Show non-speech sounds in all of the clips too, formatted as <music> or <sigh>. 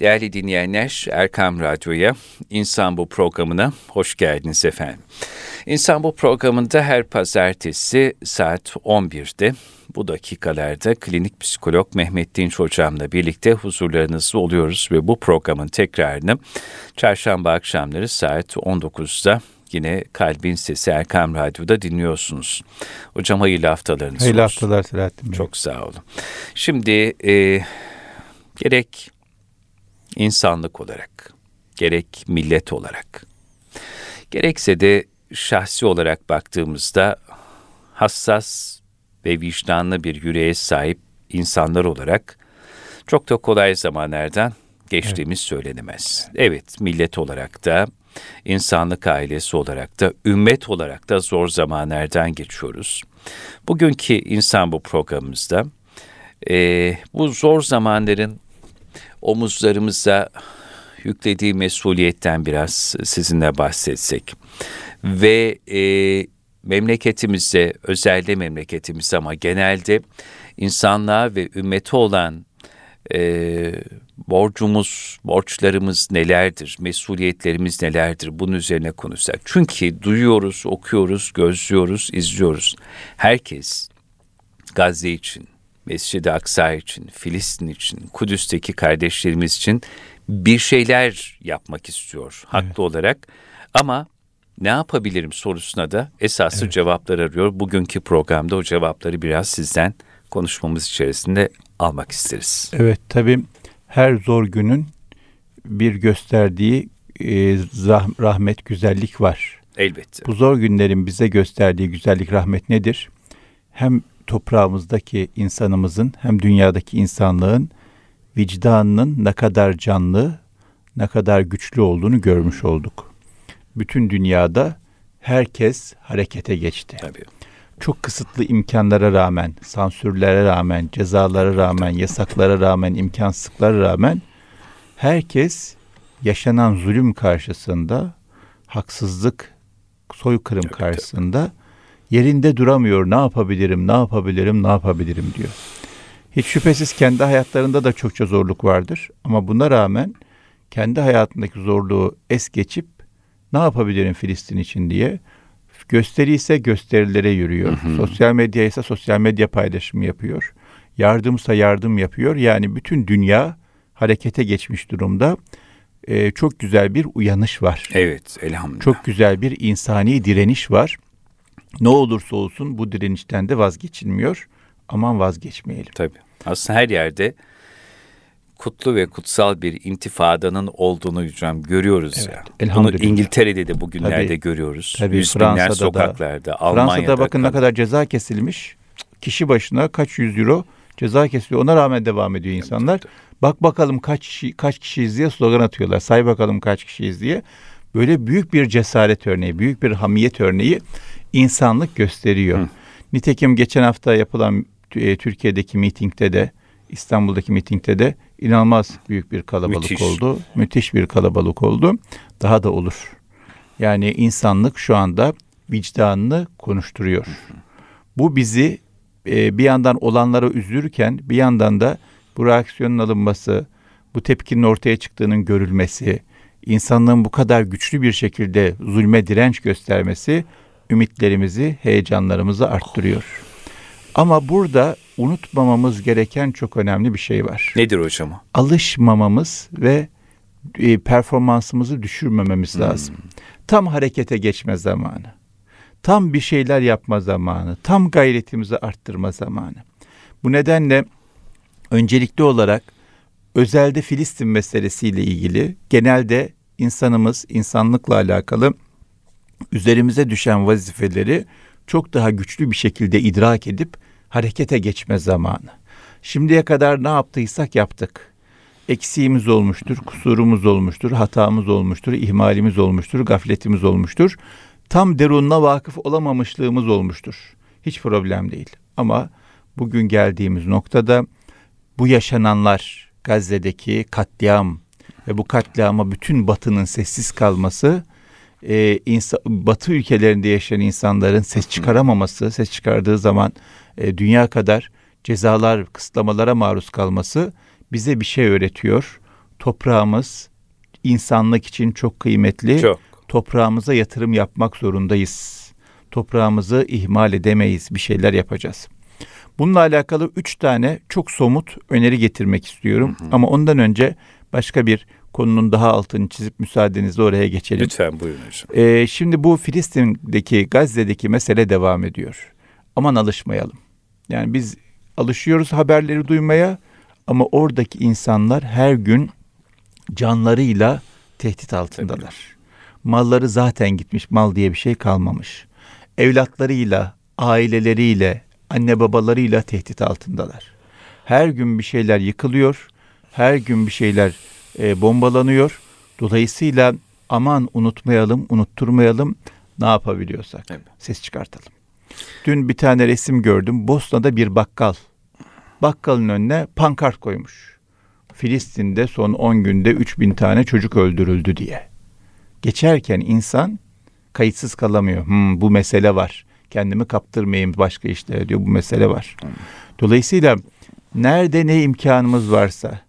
Değerli dinleyenler, Erkam Radyo'ya, İnsan Bu programına hoş geldiniz efendim. İnsan Bu programında her pazartesi saat 11'de bu dakikalarda klinik psikolog Mehmet Dinç hocamla birlikte huzurlarınızda oluyoruz ve bu programın tekrarını çarşamba akşamları saat 19'da yine Kalbin Sesi Erkam Radyo'da dinliyorsunuz. Hocam hayırlı haftalarınız hayırlı olsun. Hayırlı haftalar Selahattin Bey. Çok sağ olun. Şimdi e, gerek insanlık olarak, gerek millet olarak, gerekse de şahsi olarak baktığımızda hassas ve vicdanlı bir yüreğe sahip insanlar olarak çok da kolay zamanlardan geçtiğimiz evet. söylenemez. Evet, millet olarak da, insanlık ailesi olarak da, ümmet olarak da zor zamanlardan geçiyoruz. Bugünkü insan bu programımızda e, bu zor zamanların omuzlarımıza yüklediği mesuliyetten biraz sizinle bahsetsek ve e, memleketimizde, özellikle memleketimiz ama genelde insanlığa ve ümmete olan e, borcumuz, borçlarımız nelerdir, mesuliyetlerimiz nelerdir bunun üzerine konuşsak. Çünkü duyuyoruz, okuyoruz, gözlüyoruz, izliyoruz. Herkes Gazze için, Mescid-i Aksa için, Filistin için, Kudüs'teki kardeşlerimiz için bir şeyler yapmak istiyor haklı evet. olarak. Ama ne yapabilirim sorusuna da esası evet. cevaplar arıyor. Bugünkü programda o cevapları biraz sizden konuşmamız içerisinde almak isteriz. Evet tabii her zor günün bir gösterdiği e, rahmet, güzellik var. Elbette. Bu zor günlerin bize gösterdiği güzellik, rahmet nedir? Hem toprağımızdaki insanımızın hem dünyadaki insanlığın vicdanının ne kadar canlı, ne kadar güçlü olduğunu görmüş olduk. Bütün dünyada herkes harekete geçti. Tabii. Çok kısıtlı imkanlara rağmen, sansürlere rağmen, cezalara rağmen, yasaklara rağmen, imkansızlıklara rağmen herkes yaşanan zulüm karşısında, haksızlık, soykırım karşısında yerinde duramıyor. Ne yapabilirim, ne yapabilirim, ne yapabilirim diyor. Hiç şüphesiz kendi hayatlarında da çokça zorluk vardır. Ama buna rağmen kendi hayatındaki zorluğu es geçip ne yapabilirim Filistin için diye gösteri ise gösterilere yürüyor. Hı hı. Sosyal medya ise sosyal medya paylaşımı yapıyor. Yardımsa yardım yapıyor. Yani bütün dünya harekete geçmiş durumda. Ee, çok güzel bir uyanış var. Evet elhamdülillah. Çok güzel bir insani direniş var. Ne olursa olsun bu direnişten de vazgeçilmiyor. Aman vazgeçmeyelim. Tabii. Aslında her yerde kutlu ve kutsal bir intifadanın olduğunu hocam görüyoruz evet, ya. Bunu İngiltere'de de bugünlerde tabii, görüyoruz. Tabii, Yüz Fransa'da sokaklarda, da, Almanya'da. Fransa'da bakın ne kadar ceza kesilmiş. Kişi başına kaç yüz euro ceza kesiliyor. Ona rağmen devam ediyor insanlar. Evet, Bak bakalım kaç kişi kaç kişiyiz diye slogan atıyorlar. Say bakalım kaç kişiyiz diye. Böyle büyük bir cesaret örneği, büyük bir hamiyet örneği insanlık gösteriyor. Hı. Nitekim geçen hafta yapılan e, Türkiye'deki mitingde de İstanbul'daki mitingde de inanılmaz büyük bir kalabalık Müthiş. oldu. Müthiş bir kalabalık oldu. Daha da olur. Yani insanlık şu anda vicdanını konuşturuyor. Bu bizi e, bir yandan olanlara üzülürken bir yandan da bu reaksiyonun alınması, bu tepkinin ortaya çıktığının görülmesi, insanlığın bu kadar güçlü bir şekilde zulme direnç göstermesi ümitlerimizi, heyecanlarımızı arttırıyor. Ama burada unutmamamız gereken çok önemli bir şey var. Nedir hocam? Alışmamamız ve e, performansımızı düşürmememiz hmm. lazım. Tam harekete geçme zamanı. Tam bir şeyler yapma zamanı. Tam gayretimizi arttırma zamanı. Bu nedenle öncelikli olarak özelde Filistin meselesiyle ilgili genelde insanımız insanlıkla alakalı üzerimize düşen vazifeleri çok daha güçlü bir şekilde idrak edip harekete geçme zamanı. Şimdiye kadar ne yaptıysak yaptık. Eksiğimiz olmuştur, kusurumuz olmuştur, hatamız olmuştur, ihmalimiz olmuştur, gafletimiz olmuştur. Tam derununa vakıf olamamışlığımız olmuştur. Hiç problem değil. Ama bugün geldiğimiz noktada bu yaşananlar, Gazze'deki katliam ve bu katliama bütün batının sessiz kalması e, insan, Batı ülkelerinde yaşayan insanların ses çıkaramaması, ses çıkardığı zaman e, dünya kadar cezalar, kısıtlamalara maruz kalması bize bir şey öğretiyor. toprağımız insanlık için çok kıymetli. Çok. Toprağımıza yatırım yapmak zorundayız. Toprağımızı ihmal edemeyiz. Bir şeyler yapacağız. Bununla alakalı üç tane çok somut öneri getirmek istiyorum. Hı hı. Ama ondan önce başka bir konunun daha altını çizip müsaadenizle oraya geçelim. Lütfen buyurun hocam. Ee, şimdi bu Filistin'deki, Gazze'deki mesele devam ediyor. Aman alışmayalım. Yani biz alışıyoruz haberleri duymaya ama oradaki insanlar her gün canlarıyla tehdit altındalar. Malları zaten gitmiş, mal diye bir şey kalmamış. Evlatlarıyla, aileleriyle, anne babalarıyla tehdit altındalar. Her gün bir şeyler yıkılıyor, her gün bir şeyler e, bombalanıyor. Dolayısıyla aman unutmayalım, unutturmayalım ne yapabiliyorsak Evet. ses çıkartalım. Dün bir tane resim gördüm. Bosna'da bir bakkal. Bakkalın önüne pankart koymuş. Filistin'de son 10 günde 3000 tane çocuk öldürüldü diye. Geçerken insan kayıtsız kalamıyor. Hmm, bu mesele var. Kendimi kaptırmayayım başka işlere diyor. Bu mesele var. Dolayısıyla nerede ne imkanımız varsa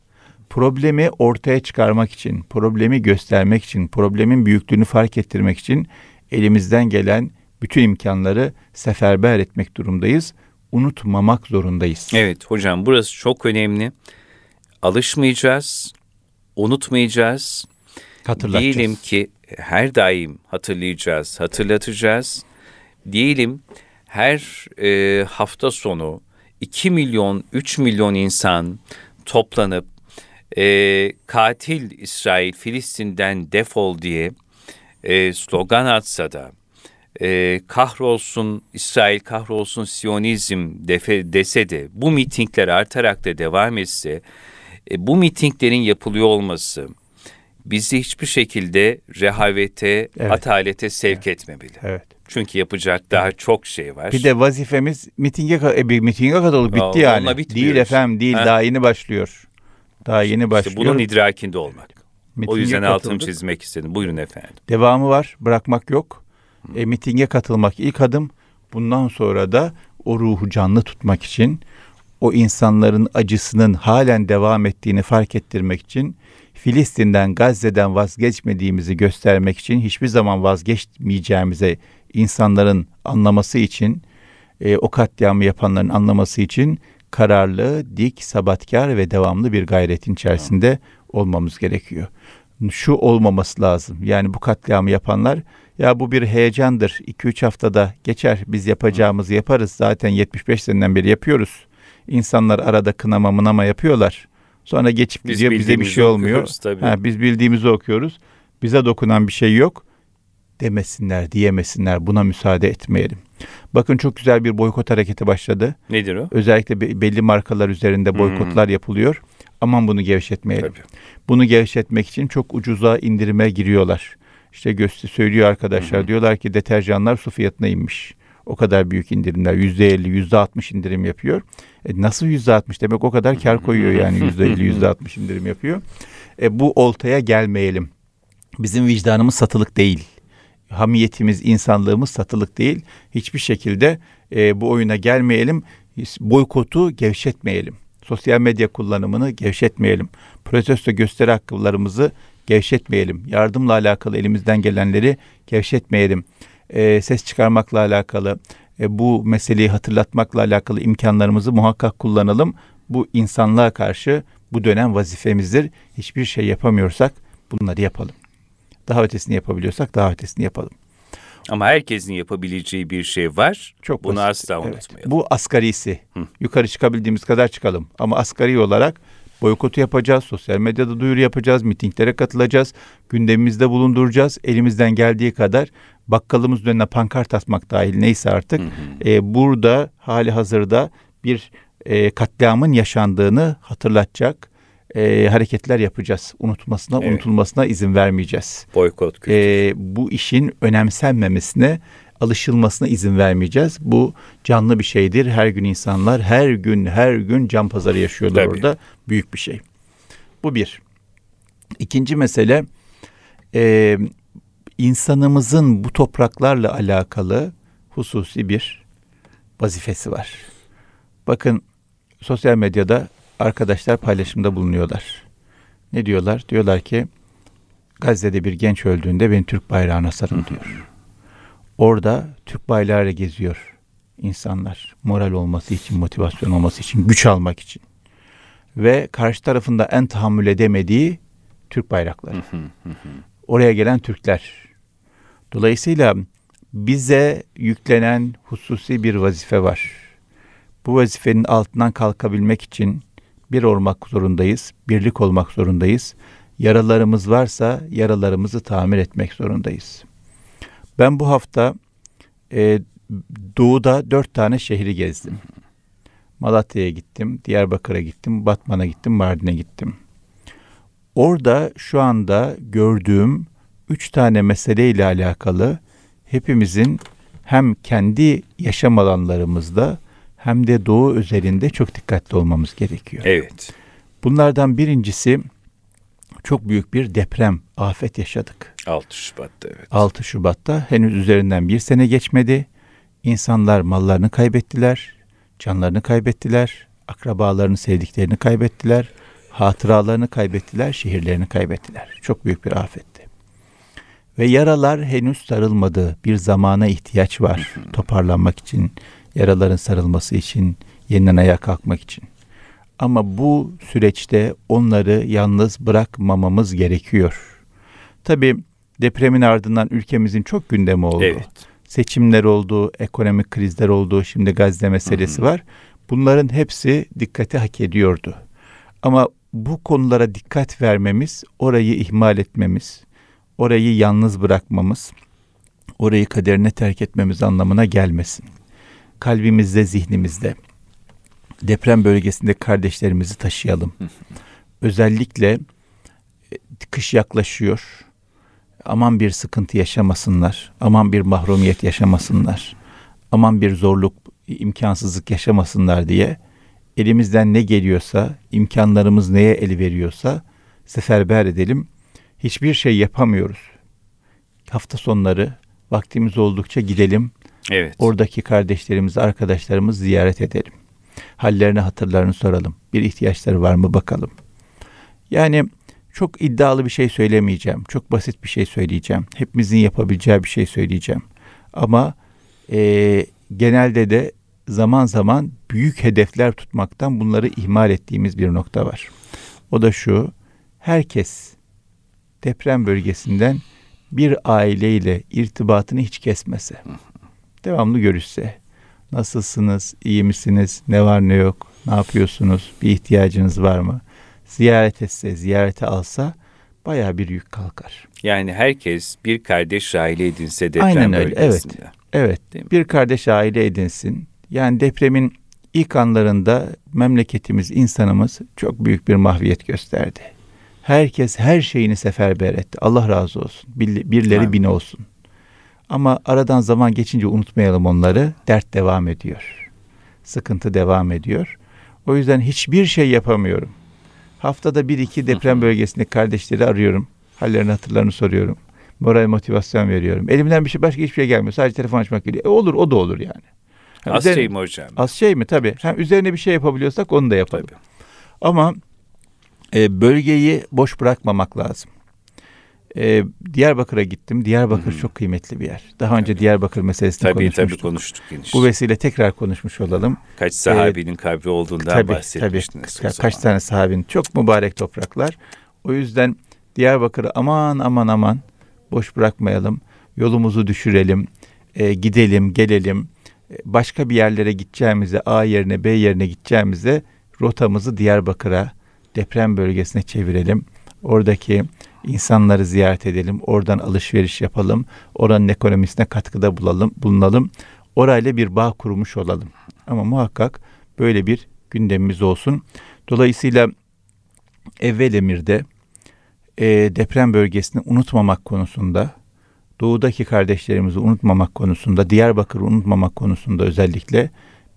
problemi ortaya çıkarmak için, problemi göstermek için, problemin büyüklüğünü fark ettirmek için elimizden gelen bütün imkanları seferber etmek durumdayız. Unutmamak zorundayız. Evet hocam burası çok önemli. Alışmayacağız, unutmayacağız. Hatırlatacağız. Diyelim ki her daim hatırlayacağız, hatırlatacağız. Diyelim her e, hafta sonu 2 milyon, 3 milyon insan toplanıp e, katil İsrail Filistin'den defol diye e, slogan atsa da e, kahrolsun İsrail kahrolsun Siyonizm defe, dese de bu mitingler artarak da devam etse e, bu mitinglerin yapılıyor olması bizi hiçbir şekilde rehavete, Evet. atalete sevk etmemeli. Evet. Çünkü yapacak daha çok şey var. Bir de vazifemiz mitinge e, bir mitinge katılık bitti Ya, yani. Değil efendim değil Ha. daha yeni başlıyor. Daha yeni İşte başlıyor. bunun idrakinde olmak. Mitinge o yüzden altını katıldık. çizmek istedim. Buyurun efendim. Devamı var. Bırakmak yok. E, mitinge katılmak ilk adım. Bundan sonra da o ruhu canlı tutmak için o insanların acısının halen devam ettiğini fark ettirmek için Filistin'den, Gazze'den vazgeçmediğimizi göstermek için hiçbir zaman vazgeçmeyeceğimize insanların anlaması için e, o katliamı yapanların anlaması için kararlı, dik, sabatkar ve devamlı bir gayretin içerisinde olmamız gerekiyor. Şu olmaması lazım. Yani bu katliamı yapanlar ya bu bir heyecandır. 2-3 haftada geçer. Biz yapacağımızı yaparız. Zaten 75 seneden beri yapıyoruz. İnsanlar arada kınama mınama yapıyorlar. Sonra geçip Biz gidiyor bize bir şey olmuyor. tabii. Ha, biz bildiğimizi okuyoruz. Bize dokunan bir şey yok. Demesinler, diyemesinler. Buna müsaade etmeyelim. Bakın çok güzel bir boykot hareketi başladı. Nedir o? Özellikle be- belli markalar üzerinde boykotlar yapılıyor. Aman bunu gevşetmeyelim. Tabii. Bunu gevşetmek için çok ucuza indirime giriyorlar. İşte göster söylüyor arkadaşlar. Diyorlar ki deterjanlar su fiyatına inmiş. O kadar büyük indirimler. Yüzde elli, yüzde altmış indirim yapıyor. E nasıl yüzde altmış? Demek o kadar kar koyuyor yani <laughs> yüzde elli, yüzde altmış indirim yapıyor. E bu oltaya gelmeyelim. Bizim vicdanımız satılık değil. Hamiyetimiz, insanlığımız satılık değil. Hiçbir şekilde e, bu oyuna gelmeyelim. Boykotu gevşetmeyelim. Sosyal medya kullanımını gevşetmeyelim. Protesto gösteri hakkılarımızı gevşetmeyelim. Yardımla alakalı elimizden gelenleri gevşetmeyelim. E, ses çıkarmakla alakalı, e, bu meseleyi hatırlatmakla alakalı imkanlarımızı muhakkak kullanalım. Bu insanlığa karşı bu dönem vazifemizdir. Hiçbir şey yapamıyorsak bunları yapalım. Daha ötesini yapabiliyorsak daha ötesini yapalım. Ama herkesin yapabileceği bir şey var. Çok Bunu basit. asla Evet. unutmayalım. Bu asgarisi. Hı. Yukarı çıkabildiğimiz kadar çıkalım. Ama asgari olarak boykotu yapacağız, sosyal medyada duyuru yapacağız, mitinglere katılacağız, gündemimizde bulunduracağız. Elimizden geldiği kadar bakkalımızın önüne pankart asmak dahil neyse artık Hı hı. e, burada hali hazırda bir e, katliamın yaşandığını hatırlatacak e, hareketler yapacağız. Unutmasına, Evet. unutulmasına izin vermeyeceğiz. Boykot kültürü. E, bu işin önemsenmemesine, alışılmasına izin vermeyeceğiz. Bu canlı bir şeydir. Her gün insanlar her gün her gün can pazarı yaşıyorlar Tabii. orada. Büyük bir şey. Bu bir. İkinci mesele e, insanımızın bu topraklarla alakalı hususi bir vazifesi var. Bakın sosyal medyada arkadaşlar paylaşımda bulunuyorlar. Ne diyorlar? Diyorlar ki Gazze'de bir genç öldüğünde beni Türk bayrağına sarın diyor. Orada Türk bayrağıyla geziyor insanlar. Moral olması için, motivasyon olması için, güç almak için. Ve karşı tarafında en tahammül edemediği Türk bayrakları. Oraya gelen Türkler. Dolayısıyla bize yüklenen hususi bir vazife var. Bu vazifenin altından kalkabilmek için bir olmak zorundayız, birlik olmak zorundayız. Yaralarımız varsa yaralarımızı tamir etmek zorundayız. Ben bu hafta e, doğuda dört tane şehri gezdim. Malatya'ya gittim, Diyarbakır'a gittim, Batman'a gittim, Mardin'e gittim. Orada şu anda gördüğüm üç tane meseleyle alakalı hepimizin hem kendi yaşam alanlarımızda hem de doğu özelinde çok dikkatli olmamız gerekiyor. Evet. Bunlardan birincisi çok büyük bir deprem, afet yaşadık. 6 Şubat'ta evet. 6 Şubat'ta henüz üzerinden bir sene geçmedi. İnsanlar mallarını kaybettiler, canlarını kaybettiler, akrabalarını, sevdiklerini kaybettiler, hatıralarını kaybettiler, şehirlerini kaybettiler. Çok büyük bir afetti. Ve yaralar henüz sarılmadı. Bir zamana ihtiyaç var toparlanmak için, yaraların sarılması için, yeniden ayağa kalkmak için. Ama bu süreçte onları yalnız bırakmamamız gerekiyor. Tabii depremin ardından ülkemizin çok gündemi oldu. Evet. Seçimler oldu, ekonomik krizler oldu, şimdi Gazze meselesi Hı hı. var. Bunların hepsi dikkati hak ediyordu. Ama bu konulara dikkat vermemiz, orayı ihmal etmemiz, orayı yalnız bırakmamız, orayı kaderine terk etmemiz anlamına gelmesin. Kalbimizde, zihnimizde deprem bölgesinde kardeşlerimizi taşıyalım. Özellikle e, kış yaklaşıyor. Aman bir sıkıntı yaşamasınlar. Aman bir mahrumiyet yaşamasınlar. Aman bir zorluk, imkansızlık yaşamasınlar diye elimizden ne geliyorsa, imkanlarımız neye el veriyorsa seferber edelim. Hiçbir şey yapamıyoruz. Hafta sonları vaktimiz oldukça gidelim. Evet. Oradaki kardeşlerimizi, arkadaşlarımızı ziyaret edelim. Hallerini, hatırlarını soralım. Bir ihtiyaçları var mı bakalım. Yani çok iddialı bir şey söylemeyeceğim. Çok basit bir şey söyleyeceğim. Hepimizin yapabileceği bir şey söyleyeceğim. Ama e, genelde de zaman zaman büyük hedefler tutmaktan bunları ihmal ettiğimiz bir nokta var. O da şu, herkes deprem bölgesinden bir aileyle irtibatını hiç kesmese, devamlı görüşse, nasılsınız, iyi misiniz, ne var ne yok, ne yapıyorsunuz, bir ihtiyacınız var mı? Ziyaret etse, ziyarete alsa baya bir yük kalkar. Yani herkes bir kardeş aile edinse deprem Aynen öyle, bölgesinde. Evet, Değil mi? bir kardeş aile edinsin. Yani depremin ilk anlarında memleketimiz, insanımız çok büyük bir mahviyet gösterdi. Herkes her şeyini seferber etti. Allah razı olsun. Bir- Birileri bin olsun. Ama aradan zaman geçince unutmayalım onları. Dert devam ediyor. Sıkıntı devam ediyor. O yüzden hiçbir şey yapamıyorum. Haftada bir iki deprem bölgesindeki kardeşleri arıyorum. Hallerini hatırlarını soruyorum. Moral motivasyon veriyorum. Elimden bir şey başka hiçbir şey gelmiyor. Sadece telefon açmak geliyor. E olur o da olur yani. Ha, Az üzerine- şey mi hocam? Az şey mi? Tabii. Ha, üzerine bir şey yapabiliyorsak onu da yapalım. Tabii. Ama e, bölgeyi boş bırakmamak lazım. E, Diyarbakır'a gittim. Diyarbakır Hı hı. çok kıymetli bir yer. Daha önce Diyarbakır meselesini Tabii tabii konuşmuştuk. konuştuk geniş. Bu vesile tekrar konuşmuş olalım. Kaç sahabinin kabri olduğundan Tabii tabii. bahsetmiştiniz zaman. kaç tane sahabin. Çok mübarek topraklar. O yüzden Diyarbakır'ı aman aman aman boş bırakmayalım. Yolumuzu düşürelim. E, gidelim, gelelim. E, başka bir yerlere gideceğimize, A yerine, B yerine gideceğimize rotamızı Diyarbakır'a, deprem bölgesine çevirelim. Oradaki insanları ziyaret edelim. Oradan alışveriş yapalım. Oranın ekonomisine katkıda bulalım, bulunalım. Orayla bir bağ kurmuş olalım. Ama muhakkak böyle bir gündemimiz olsun. Dolayısıyla evvel emirde e, deprem bölgesini unutmamak konusunda, doğudaki kardeşlerimizi unutmamak konusunda, Diyarbakır'ı unutmamak konusunda özellikle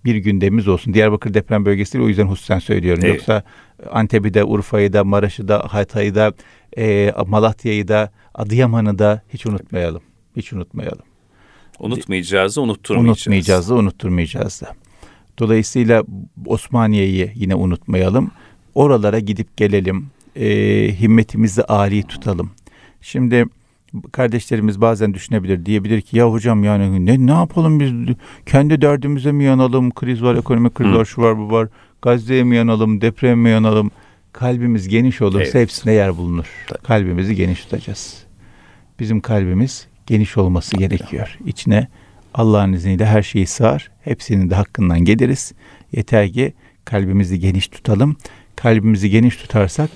bir gündemimiz olsun. Diyarbakır deprem bölgesi o yüzden hususen söylüyorum. Evet. Yoksa Antep'i de, Urfa'yı da, Maraş'ı da, Hatay'ı da, e, Malatya'yı da, Adıyaman'ı da hiç unutmayalım. Hiç unutmayalım. Unutmayacağız da unutturmayacağız. Unutmayacağız da unutturmayacağız da. Dolayısıyla Osmaniye'yi yine unutmayalım. Oralara gidip gelelim. e, himmetimizi âli tutalım. Şimdi kardeşlerimiz bazen düşünebilir diyebilir ki ya hocam yani ne ne yapalım biz kendi derdimize mi yanalım kriz var ekonomik kriz var şu var bu var Gazze'ye mi yanalım depreme mi yanalım kalbimiz geniş olursa Evet. hepsine yer bulunur. Tabii. Kalbimizi geniş tutacağız. Bizim kalbimiz geniş olması gerekiyor. İçine Allah'ın izniyle her şeyi sığar. Hepsinin de hakkından geliriz. Yeter ki kalbimizi geniş tutalım. Kalbimizi geniş tutarsak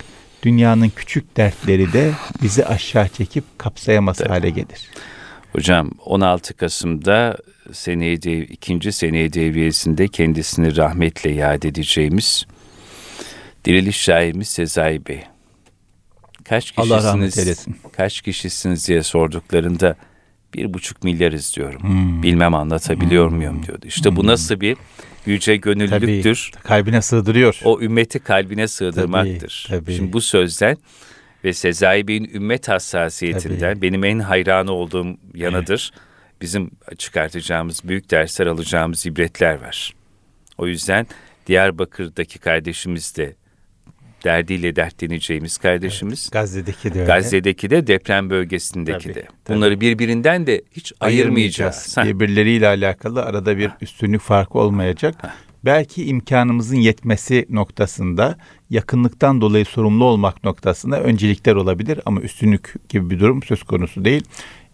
dünyanın küçük dertleri de bizi aşağı çekip kapsayamaz Tabii. hale gelir. Hocam 16 Kasım'da seneye dev, ikinci seneye devriyesinde kendisini rahmetle yad edeceğimiz diriliş şairimiz Sezai Bey. Kaç Allah rahmet kişisiniz, eylesin. kaç kişisiniz diye sorduklarında bir buçuk milyarız diyorum. Hmm. Bilmem anlatabiliyor muyum diyordu. İşte bu nasıl bir yüce gönüllülüktür. Kalbine sığdırıyor. O ümmeti kalbine sığdırmaktır. Tabii, tabii. Şimdi bu sözden ve Sezai Bey'in ümmet hassasiyetinden Tabii. benim en hayranı olduğum yanıdır. Bizim çıkartacağımız büyük dersler alacağımız ibretler var. O yüzden Diyarbakır'daki kardeşimiz de derdiyle dertleneceğimiz kardeşimiz. Gazze'deki de öyle. Gazze'deki de deprem bölgesindeki Tabii, de. tabii. Bunları birbirinden de hiç ayırmayacağız. Ha, Birbirleriyle alakalı arada bir üstünlük farkı olmayacak. Belki imkanımızın yetmesi noktasında yakınlıktan dolayı sorumlu olmak noktasında öncelikler olabilir ama üstünlük gibi bir durum söz konusu değil.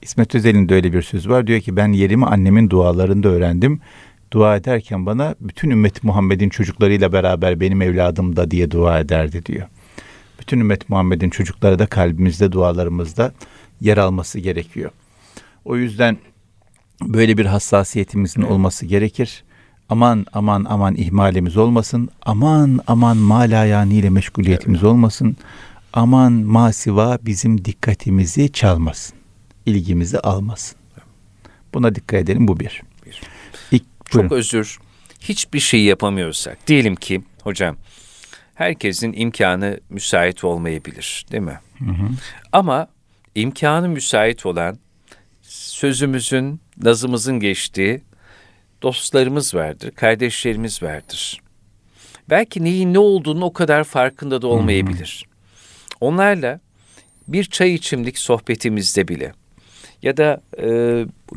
İsmet Özel'in de öyle bir söz var. Diyor ki ben yerimi annemin dualarında öğrendim. Dua ederken bana bütün ümmet Muhammed'in çocuklarıyla beraber benim evladım da diye dua ederdi diyor. Bütün ümmet Muhammed'in çocukları da kalbimizde, dualarımızda yer alması gerekiyor. O yüzden böyle bir hassasiyetimizin olması gerekir. Aman aman aman ihmalimiz olmasın. Aman aman malayaniyle meşguliyetimiz olmasın. Aman masiva bizim dikkatimizi çalmasın. İlgimizi almasın. Buna dikkat edelim bu bir. İlk, çok buyurun. özür. Hiçbir şey yapamıyorsak. Diyelim ki hocam herkesin imkanı müsait olmayabilir değil mi? Ama imkanı müsait olan sözümüzün, nazımızın geçtiği dostlarımız vardır, kardeşlerimiz vardır. Belki neyin ne olduğunu o kadar farkında da olmayabilir. Onlarla bir çay içimlik sohbetimizde bile ya da e,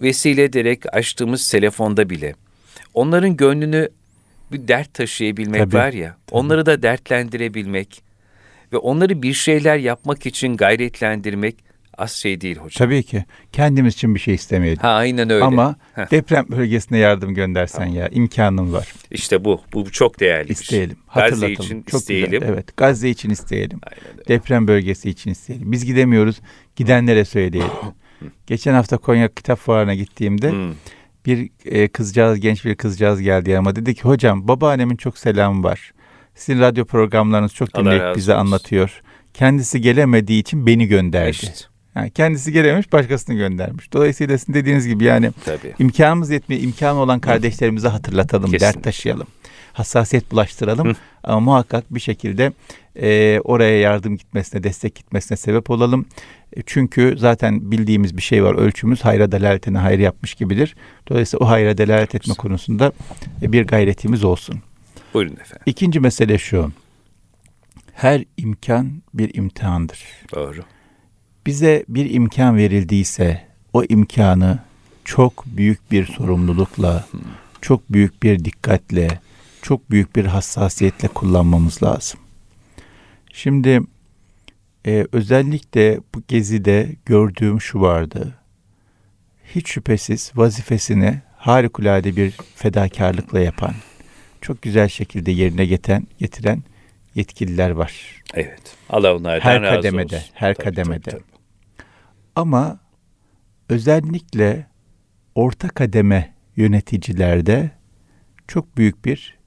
vesile ederek açtığımız telefonda bile onların gönlünü bir dert taşıyabilmek Tabii, var ya, onları da dertlendirebilmek ve onları bir şeyler yapmak için gayretlendirmek az şey değil hocam. Tabii ki. Kendimiz için bir şey istemeyelim. Ha aynen öyle. Ama Heh. deprem bölgesine yardım göndersen ya imkanın var. İşte bu. Bu çok değerli şey. İsteyelim. Gazze Hatırlatalım. için Çok isteyelim. Güzel. Evet. Gazze için isteyelim. Aynen öyle. Deprem bölgesi için isteyelim. Biz gidemiyoruz. Gidenlere söyleyelim. <laughs> Geçen hafta Konya Kitap Fuarı'na gittiğimde Hmm. Bir e, kızcağız, genç bir kızcağız geldi ama dedi ki hocam babaannemin çok selamı var. Sizin radyo programlarınız çok dinleyip bize olsun. anlatıyor. Kendisi gelemediği için beni gönderdi. İşte, Yani kendisi gelememiş başkasını göndermiş. Dolayısıyla sizin dediğiniz gibi yani tabii. imkanımız yetmiyor. imkanı olan kardeşlerimize hatırlatalım, Kesinlikle. dert taşıyalım. Hassasiyet bulaştıralım Hı. ama muhakkak bir şekilde e, oraya yardım gitmesine, destek gitmesine sebep olalım. E, çünkü zaten bildiğimiz bir şey var. Ölçümüz hayra delaletine hayır yapmış gibidir. Dolayısıyla o hayra delalet etme konusunda e, bir gayretimiz olsun. Buyurun efendim. İkinci mesele şu. Her imkan bir imtihandır. Doğru. Bize bir imkan verildiyse o imkanı çok büyük bir sorumlulukla, çok büyük bir dikkatle, çok büyük bir hassasiyetle kullanmamız lazım. Şimdi e, özellikle bu gezide gördüğüm şu vardı. Hiç şüphesiz vazifesini harikulade bir fedakarlıkla yapan, çok güzel şekilde yerine getiren, getiren yetkililer var. Evet. Allah onlardan Her razı kademede, olsun. her Tabii, kademede. tabii, tabii. Ama özellikle orta kademe yöneticilerde çok büyük bir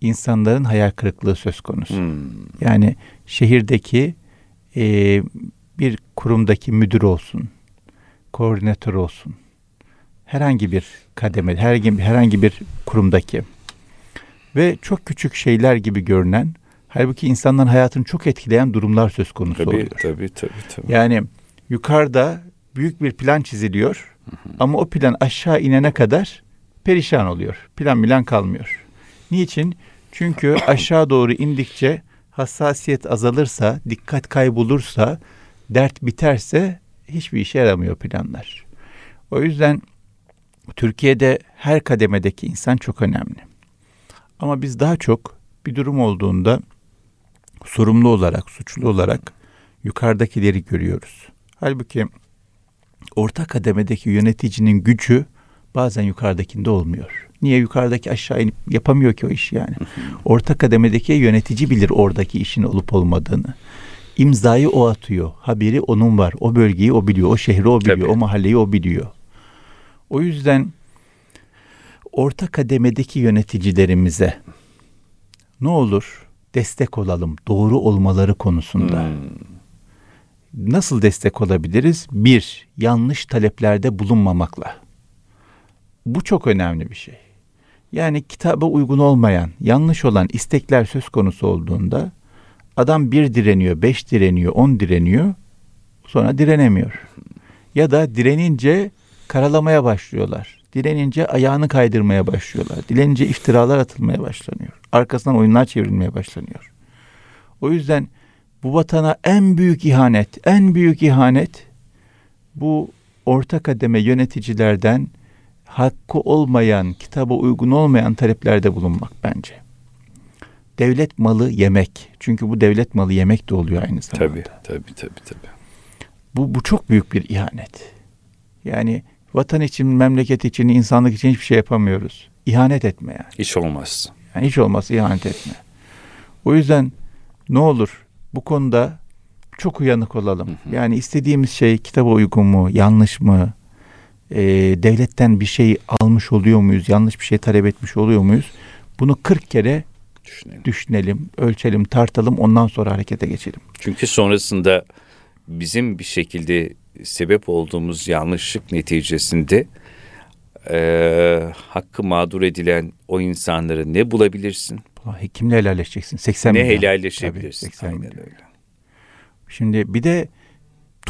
insanların hayal kırıklığı söz konusu. Hmm. Yani şehirdeki e, bir kurumdaki müdür olsun, koordinatör olsun, herhangi bir kademe, herhangi, herhangi bir kurumdaki ve çok küçük şeyler gibi görünen, halbuki insanların hayatını çok etkileyen durumlar söz konusu Tabii, oluyor. tabii, tabii, tabii. Yani yukarıda büyük bir plan çiziliyor ama o plan aşağı inene kadar perişan oluyor. Plan milan kalmıyor. Niçin? Çünkü <clears throat> aşağı doğru indikçe hassasiyet azalırsa, dikkat kaybolursa, dert biterse hiçbir işe yaramıyor planlar. O yüzden Türkiye'de her kademedeki insan çok önemli. Ama biz daha çok bir durum olduğunda sorumlu olarak, suçlu olarak yukarıdakileri görüyoruz. Halbuki orta kademedeki yöneticinin gücü bazen yukarıdakinde olmuyor. Niye yukarıdaki aşağı inip yapamıyor ki o işi yani? Orta kademedeki yönetici bilir oradaki işin olup olmadığını. İmzayı o atıyor. Haberi onun var. O bölgeyi o biliyor. O şehri o biliyor. Tabii. O mahalleyi o biliyor. O yüzden orta kademedeki yöneticilerimize ne olur destek olalım doğru olmaları konusunda. Hmm. Nasıl destek olabiliriz? Bir, yanlış taleplerde bulunmamakla. Bu çok önemli bir şey. Yani kitaba uygun olmayan, yanlış olan istekler söz konusu olduğunda adam bir direniyor, beş direniyor, on direniyor, sonra direnemiyor. Ya da direnince karalamaya başlıyorlar. Direnince ayağını kaydırmaya başlıyorlar. Dilenince iftiralar atılmaya başlanıyor. Arkasından oyunlar çevrilmeye başlanıyor. O yüzden bu vatana en büyük ihanet, en büyük ihanet bu orta kademe yöneticilerden hakkı olmayan, kitaba uygun olmayan taleplerde bulunmak bence. Devlet malı yemek. Çünkü bu devlet malı yemek de oluyor aynı zamanda. Tabii, tabii, tabii, tabii. Bu, bu çok büyük bir ihanet. Yani vatan için, memleket için, insanlık için hiçbir şey yapamıyoruz. İhanet etme yani. Hiç olmaz. Yani hiç olmaz ihanet etme. O yüzden ne olur bu konuda çok uyanık olalım. Hı hı. Yani istediğimiz şey kitaba uygun mu, yanlış mı? Ee, devletten bir şey almış oluyor muyuz? Yanlış bir şey talep etmiş oluyor muyuz? Bunu 40 kere düşünelim. düşünelim, ölçelim, tartalım ondan sonra harekete geçelim. Çünkü sonrasında bizim bir şekilde sebep olduğumuz yanlışlık neticesinde e, hakkı mağdur edilen o insanları ne bulabilirsin? Kimle helalleşeceksin? 80 ne milyon. helalleşebilirsin? Tabii, 80 Aynen milyon. öyle. Şimdi bir de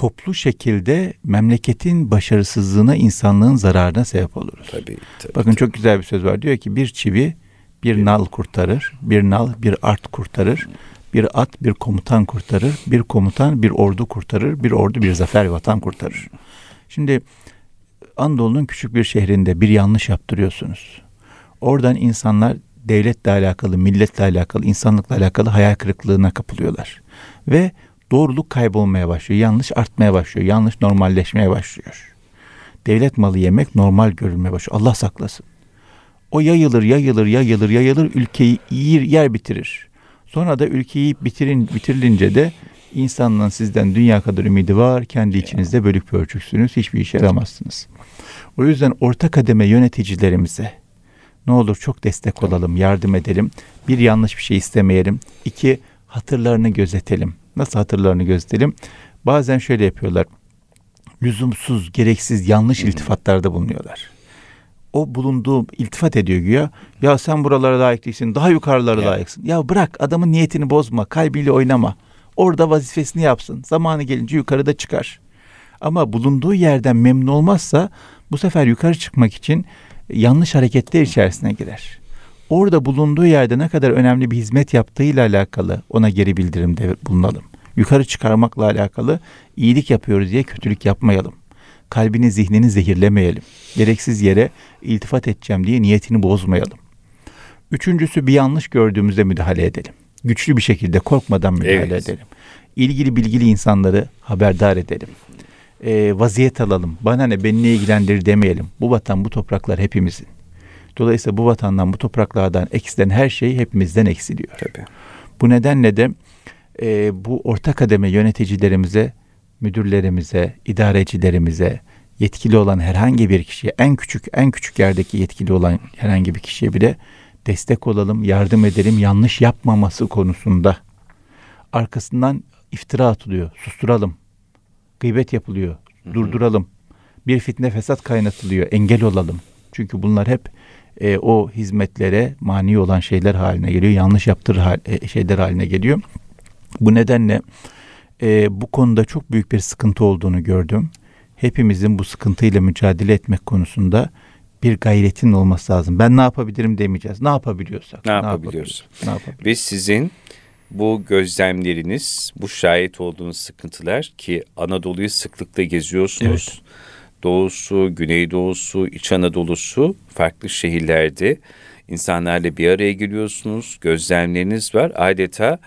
toplu şekilde memleketin başarısızlığına, insanlığın zararına sebep oluruz. Tabii, tabii, Bakın tabii. çok güzel bir söz var. Diyor ki bir çivi bir nal kurtarır, bir nal bir art kurtarır, bir at bir komutan kurtarır, bir komutan bir ordu kurtarır, bir ordu bir zafer vatan kurtarır. Şimdi Anadolu'nun küçük bir şehrinde bir yanlış yaptırıyorsunuz. Oradan insanlar devletle alakalı, milletle alakalı, insanlıkla alakalı hayal kırıklığına kapılıyorlar. Ve doğruluk kaybolmaya başlıyor. Yanlış artmaya başlıyor. Yanlış normalleşmeye başlıyor. Devlet malı yemek normal görülmeye başlıyor. Allah saklasın. O yayılır, yayılır, yayılır, yayılır, ülkeyi yer, yer bitirir. Sonra da ülkeyi bitirin, bitirilince de insanlığın sizden dünya kadar ümidi var. Kendi içinizde bölük pörçüksünüz. Hiçbir işe yaramazsınız. O yüzden orta kademe yöneticilerimize ne olur çok destek olalım, yardım edelim. Bir yanlış bir şey istemeyelim. İki hatırlarını gözetelim. Nasıl hatırlarını gözetelim? Bazen şöyle yapıyorlar. Lüzumsuz, gereksiz, yanlış iltifatlarda bulunuyorlar. O bulunduğu iltifat ediyor güya. Ya sen buralara layık değilsin, daha yukarılara ya. layıksın. Ya bırak adamın niyetini bozma, kalbiyle oynama. Orada vazifesini yapsın. Zamanı gelince yukarıda çıkar. Ama bulunduğu yerden memnun olmazsa bu sefer yukarı çıkmak için yanlış hareketler içerisine girer. Orada bulunduğu yerde ne kadar önemli bir hizmet yaptığıyla alakalı ona geri bildirimde bulunalım. Yukarı çıkarmakla alakalı iyilik yapıyoruz diye kötülük yapmayalım. Kalbini, zihnini zehirlemeyelim. Gereksiz yere iltifat edeceğim diye niyetini bozmayalım. Üçüncüsü bir yanlış gördüğümüzde müdahale edelim. Güçlü bir şekilde korkmadan müdahale evet. edelim. İlgili bilgili insanları haberdar edelim e, vaziyet alalım. Bana ne beni ne ilgilendirir demeyelim. Bu vatan bu topraklar hepimizin. Dolayısıyla bu vatandan bu topraklardan eksilen her şey hepimizden eksiliyor. Tabii. Bu nedenle de e, bu orta kademe yöneticilerimize, müdürlerimize, idarecilerimize, yetkili olan herhangi bir kişiye, en küçük en küçük yerdeki yetkili olan herhangi bir kişiye bile destek olalım, yardım edelim, yanlış yapmaması konusunda. Arkasından iftira atılıyor, susturalım gıybet yapılıyor. Durduralım. Bir fitne fesat kaynatılıyor. Engel olalım. Çünkü bunlar hep e, o hizmetlere mani olan şeyler haline geliyor. Yanlış yaptırır hal, e, şeyler haline geliyor. Bu nedenle e, bu konuda çok büyük bir sıkıntı olduğunu gördüm. Hepimizin bu sıkıntıyla mücadele etmek konusunda bir gayretin olması lazım. Ben ne yapabilirim demeyeceğiz. Ne yapabiliyorsak. Ne, ne yapabiliyoruz. Ne yapabiliyoruz. Ve sizin bu gözlemleriniz, bu şahit olduğunuz sıkıntılar ki Anadolu'yu sıklıkla geziyorsunuz. Evet. Doğusu, Güneydoğusu, İç Anadolu'su farklı şehirlerde insanlarla bir araya geliyorsunuz. Gözlemleriniz var. Adeta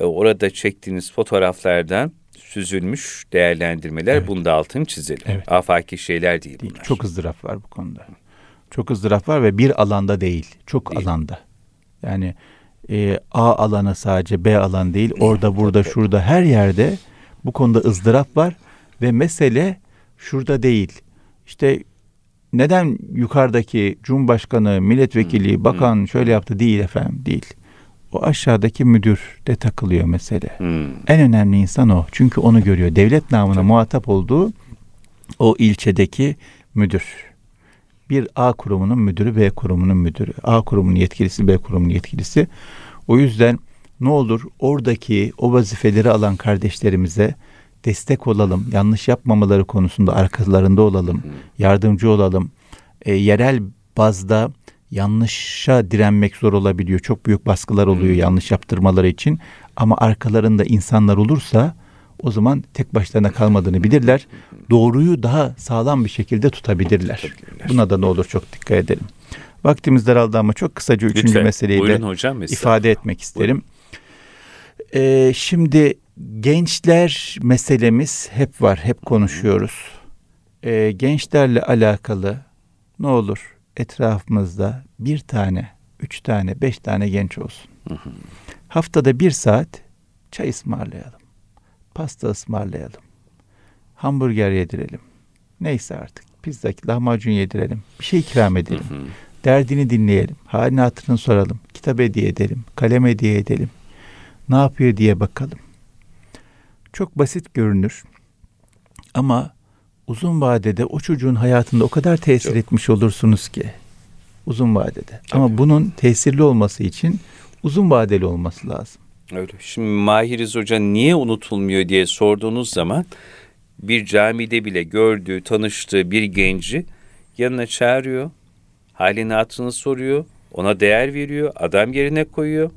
e, orada çektiğiniz fotoğraflardan süzülmüş değerlendirmeler. Evet. Bunu da altını çizelim. Evet. Afaki şeyler değil, bunlar. Çok ızdırap var bu konuda. Çok ızdırap var ve bir alanda değil. Çok değil. alanda. Yani e, A alanı sadece B alan değil. Orada, burada, şurada, her yerde bu konuda ızdırap var ve mesele şurada değil. İşte neden yukarıdaki Cumhurbaşkanı, milletvekili, bakan şöyle yaptı değil efendim değil. O aşağıdaki müdür de takılıyor mesele. Hmm. En önemli insan o. Çünkü onu görüyor. Devlet namına muhatap olduğu o ilçedeki müdür. Bir A kurumunun müdürü, B kurumunun müdürü. A kurumunun yetkilisi, B kurumunun yetkilisi. O yüzden ne olur oradaki o vazifeleri alan kardeşlerimize destek olalım. Yanlış yapmamaları konusunda arkalarında olalım. Yardımcı olalım. E, yerel bazda yanlışa direnmek zor olabiliyor. Çok büyük baskılar oluyor yanlış yaptırmaları için. Ama arkalarında insanlar olursa o zaman tek başlarına kalmadığını bilirler. Doğruyu daha sağlam bir şekilde tutabilirler. tutabilirler. Buna da ne olur çok dikkat edelim. Vaktimiz daraldı ama çok kısaca üçüncü Lütfen. meseleyi Buyurun de hocam, ifade etmek isterim. Ee, şimdi gençler meselemiz hep var, hep konuşuyoruz. Ee, gençlerle alakalı ne olur etrafımızda bir tane, üç tane, beş tane genç olsun. Haftada bir saat çay ısmarlayalım. Pasta ısmarlayalım. Hamburger yedirelim. Neyse artık. Pizza, lahmacun yedirelim. Bir şey ikram edelim. Derdini dinleyelim. Halini hatırını soralım. Kitap hediye edelim. Kalem hediye edelim. Ne yapıyor diye bakalım. Çok basit görünür. Ama uzun vadede o çocuğun hayatında o kadar tesir Çok. etmiş olursunuz ki uzun vadede. Tabii. Ama bunun tesirli olması için uzun vadeli olması lazım. Öyle. Şimdi Mahiriz Hoca niye unutulmuyor diye sorduğunuz zaman bir camide bile gördüğü, tanıştığı bir genci yanına çağırıyor. Halini hatırını soruyor. Ona değer veriyor. Adam yerine koyuyor.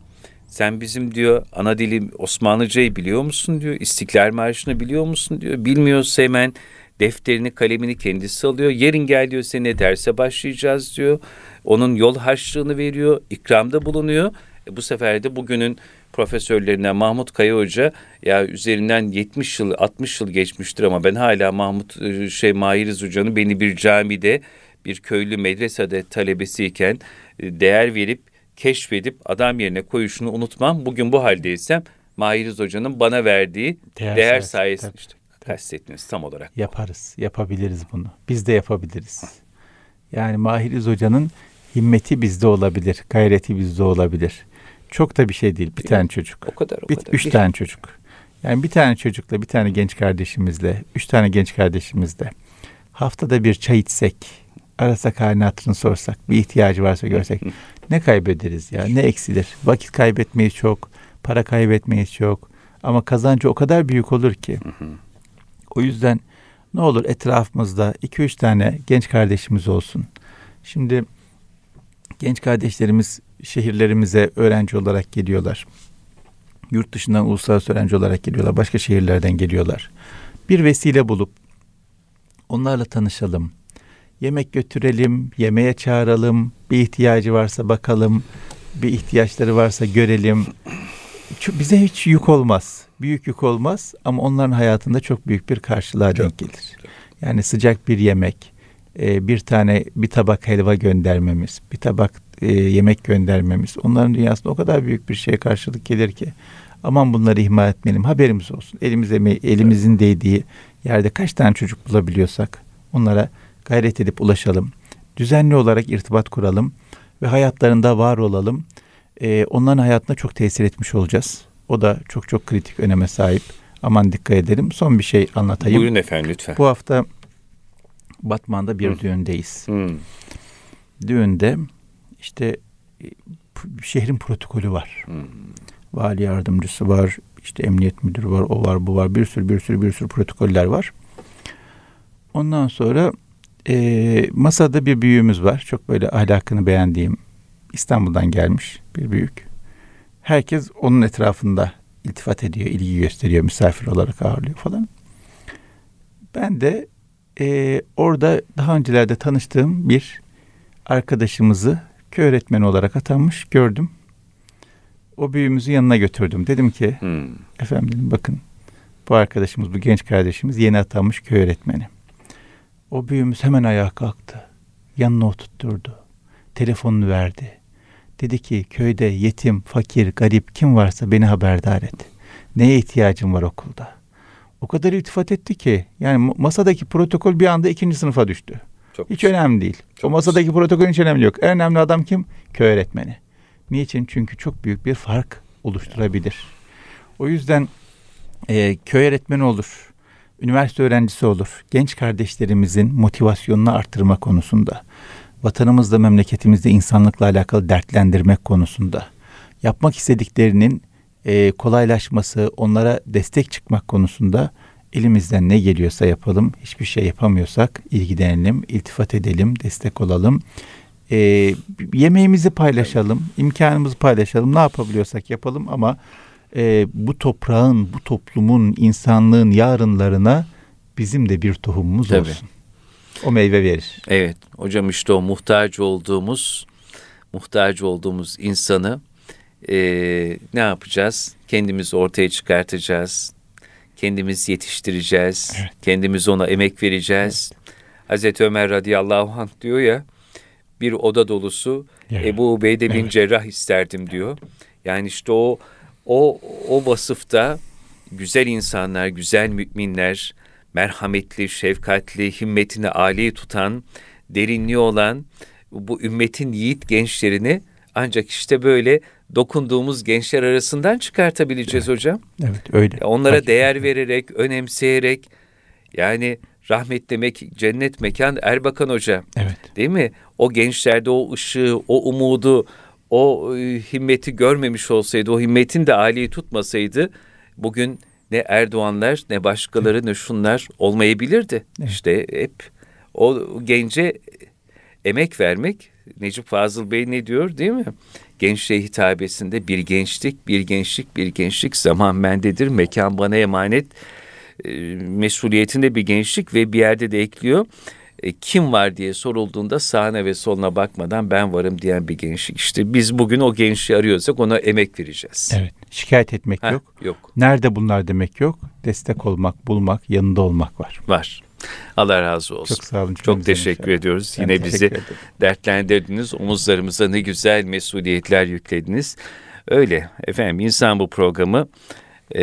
Sen bizim diyor ana dilim Osmanlıcayı biliyor musun diyor. İstiklal Marşı'nı biliyor musun diyor. Bilmiyorsa hemen defterini kalemini kendisi alıyor. Yarın gel diyor seninle derse başlayacağız diyor. Onun yol harçlığını veriyor. ikramda bulunuyor. E bu sefer de bugünün profesörlerinden Mahmut Kaya Hoca ya üzerinden 70 yıl 60 yıl geçmiştir ama ben hala Mahmut e, şey Mahiriz Hoca'nın beni bir camide bir köylü medresede talebesiyken e, değer verip keşfedip adam yerine koyuşunu unutmam. Bugün bu haldeysem Mahiriz Hoca'nın bana verdiği değer, değer sayesinde işte kastettiniz tam olarak. Yaparız, yapabiliriz bunu. Biz de yapabiliriz. Yani Mahiriz Hoca'nın himmeti bizde olabilir, gayreti bizde olabilir. Çok da bir şey değil. Bir tane çocuk. O kadar o bir, kadar. Üç bir tane çocuk. Yani bir tane çocukla, bir tane genç kardeşimizle, üç tane genç kardeşimizle haftada bir çay içsek, arasak halini hatırını sorsak, bir ihtiyacı varsa görsek ne kaybederiz ya, ne eksilir? Vakit kaybetmeyiz çok, para kaybetmeyiz çok ama kazancı o kadar büyük olur ki. O yüzden ne olur etrafımızda iki üç tane genç kardeşimiz olsun. Şimdi genç kardeşlerimiz şehirlerimize öğrenci olarak geliyorlar. Yurt dışından uluslararası öğrenci olarak geliyorlar. Başka şehirlerden geliyorlar. Bir vesile bulup onlarla tanışalım. Yemek götürelim, yemeğe çağıralım. Bir ihtiyacı varsa bakalım. Bir ihtiyaçları varsa görelim. Bize hiç yük olmaz. Büyük yük olmaz ama onların hayatında çok büyük bir karşılığa çok, denk gelir. Yani sıcak bir yemek, e, bir tane bir tabak helva göndermemiz, bir tabak e, yemek göndermemiz onların dünyasında o kadar büyük bir şeye karşılık gelir ki aman bunları ihmal etmeyelim haberimiz olsun. Elimize elimizin değdiği yerde kaç tane çocuk bulabiliyorsak onlara gayret edip ulaşalım. Düzenli olarak irtibat kuralım ve hayatlarında var olalım. Ee, onların hayatına çok tesir etmiş olacağız. O da çok çok kritik öneme sahip. Aman dikkat edelim. Son bir şey anlatayım. Buyurun efendim lütfen. Bu hafta Batman'da bir Hı. düğündeyiz. Hı. Düğünde işte e, şehrin protokolü var. Hmm. Vali yardımcısı var, işte emniyet müdürü var, o var, bu var. Bir sürü bir sürü bir sürü protokoller var. Ondan sonra e, masada bir büyüğümüz var. Çok böyle ahlakını beğendiğim İstanbul'dan gelmiş bir büyük. Herkes onun etrafında iltifat ediyor, ilgi gösteriyor, misafir olarak ağırlıyor falan. Ben de e, orada daha öncelerde tanıştığım bir arkadaşımızı köy öğretmeni olarak atanmış gördüm. O büyüğümüzü yanına götürdüm. Dedim ki Hmm. efendim dedim, bakın bu arkadaşımız, bu genç kardeşimiz yeni atanmış köy öğretmeni. O büyüğümüz hemen ayağa kalktı. Yanına oturtturdu. Telefonunu verdi. Dedi ki köyde yetim, fakir, garip kim varsa beni haberdar et. Neye ihtiyacım var okulda? O kadar iltifat etti ki yani masadaki protokol bir anda ikinci sınıfa düştü. Çok Hiç önemli değil. Çok o masadaki protokolün hiç önemi yok. En önemli adam kim? Köy öğretmeni. Niçin? Çünkü çok büyük bir fark oluşturabilir. O yüzden e, köy öğretmeni olur, üniversite öğrencisi olur. Genç kardeşlerimizin motivasyonunu artırma konusunda, vatanımızda, memleketimizde insanlıkla alakalı dertlendirmek konusunda, yapmak istediklerinin e, kolaylaşması, onlara destek çıkmak konusunda elimizden ne geliyorsa yapalım. Hiçbir şey yapamıyorsak ilgilenelim, iltifat edelim, destek olalım. E, yemeğimizi paylaşalım, imkanımızı paylaşalım. Ne yapabiliyorsak yapalım ama e, bu toprağın, bu toplumun, insanlığın yarınlarına bizim de bir tohumumuz Tabii. olsun. O meyve verir. Evet hocam işte o muhtaç olduğumuz muhtaç olduğumuz insanı eee, ne yapacağız? Kendimiz ortaya çıkartacağız. Kendimiz yetiştireceğiz. Kendimiz ona emek vereceğiz. Hazreti Ömer radıyallahu anh diyor ya bir oda dolusu Evet. Ebu Ubeyde bin Cerrah isterdim diyor. Yani işte o o o vasıfta güzel insanlar, güzel müminler, merhametli, şefkatli, himmetini âli tutan, derinliği olan bu ümmetin yiğit gençlerini ancak işte böyle dokunduğumuz gençler arasından çıkartabileceğiz hocam. Evet öyle. Onlara Hakikaten. değer vererek, önemseyerek yani rahmet demek cennet mekan Erbakan Hoca. Evet. Değil mi? O gençlerde o ışığı, o umudu, o e, himmeti görmemiş olsaydı, o himmetin de âliyi tutmasaydı bugün ne Erdoğanlar ne başkaları ne şunlar olmayabilirdi. Evet. İşte hep o gence emek vermek Necip Fazıl Bey ne diyor değil mi? Gençliğe hitabesinde bir gençlik, bir gençlik, bir gençlik zaman bendedir, mekan bana emanet e, mesuliyetinde bir gençlik ve bir yerde de ekliyor. E, kim var diye sorulduğunda sağına ve soluna bakmadan ben varım diyen bir gençlik. İşte biz bugün o gençliği arıyorsak ona emek vereceğiz. Evet. Şikayet etmek Heh, yok. Yok. Nerede bunlar demek yok. Destek olmak, bulmak, yanında olmak var. Var. Allah razı olsun. Çok sağ olun. Çok teşekkür inşallah. ediyoruz. Ben Yine bizi ederim. dertlendirdiniz. Omuzlarımıza ne güzel mesuliyetler yüklediniz. Öyle efendim insan bu programı e,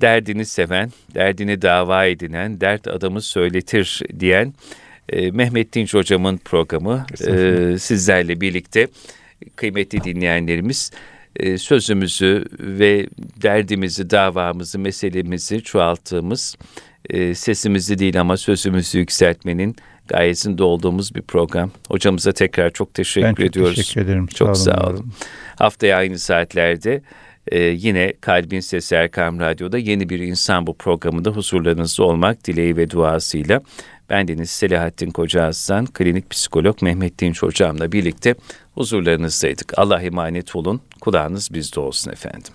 derdini seven, derdini dava edinen, dert adamı söyletir diyen e, Mehmet Dinç hocamın programı e, sizlerle birlikte kıymetli dinleyenlerimiz e, sözümüzü ve derdimizi, davamızı, meselemizi çoğalttığımız, e, sesimizi değil ama sözümüzü yükseltmenin gayesinde olduğumuz bir program. Hocamıza tekrar çok teşekkür Ben çok ediyoruz. teşekkür ederim. Çok sağ var olun. Haftaya aynı saatlerde e, yine Kalbin Sesi Erkam Radyo'da yeni bir insan bu programında huzurlarınızda olmak dileği ve duasıyla ben Deniz Selahattin Koca Aslan, klinik psikolog Mehmet Dinç hocamla birlikte huzurlarınızdaydık. Allah emanet olun, kulağınız bizde olsun efendim.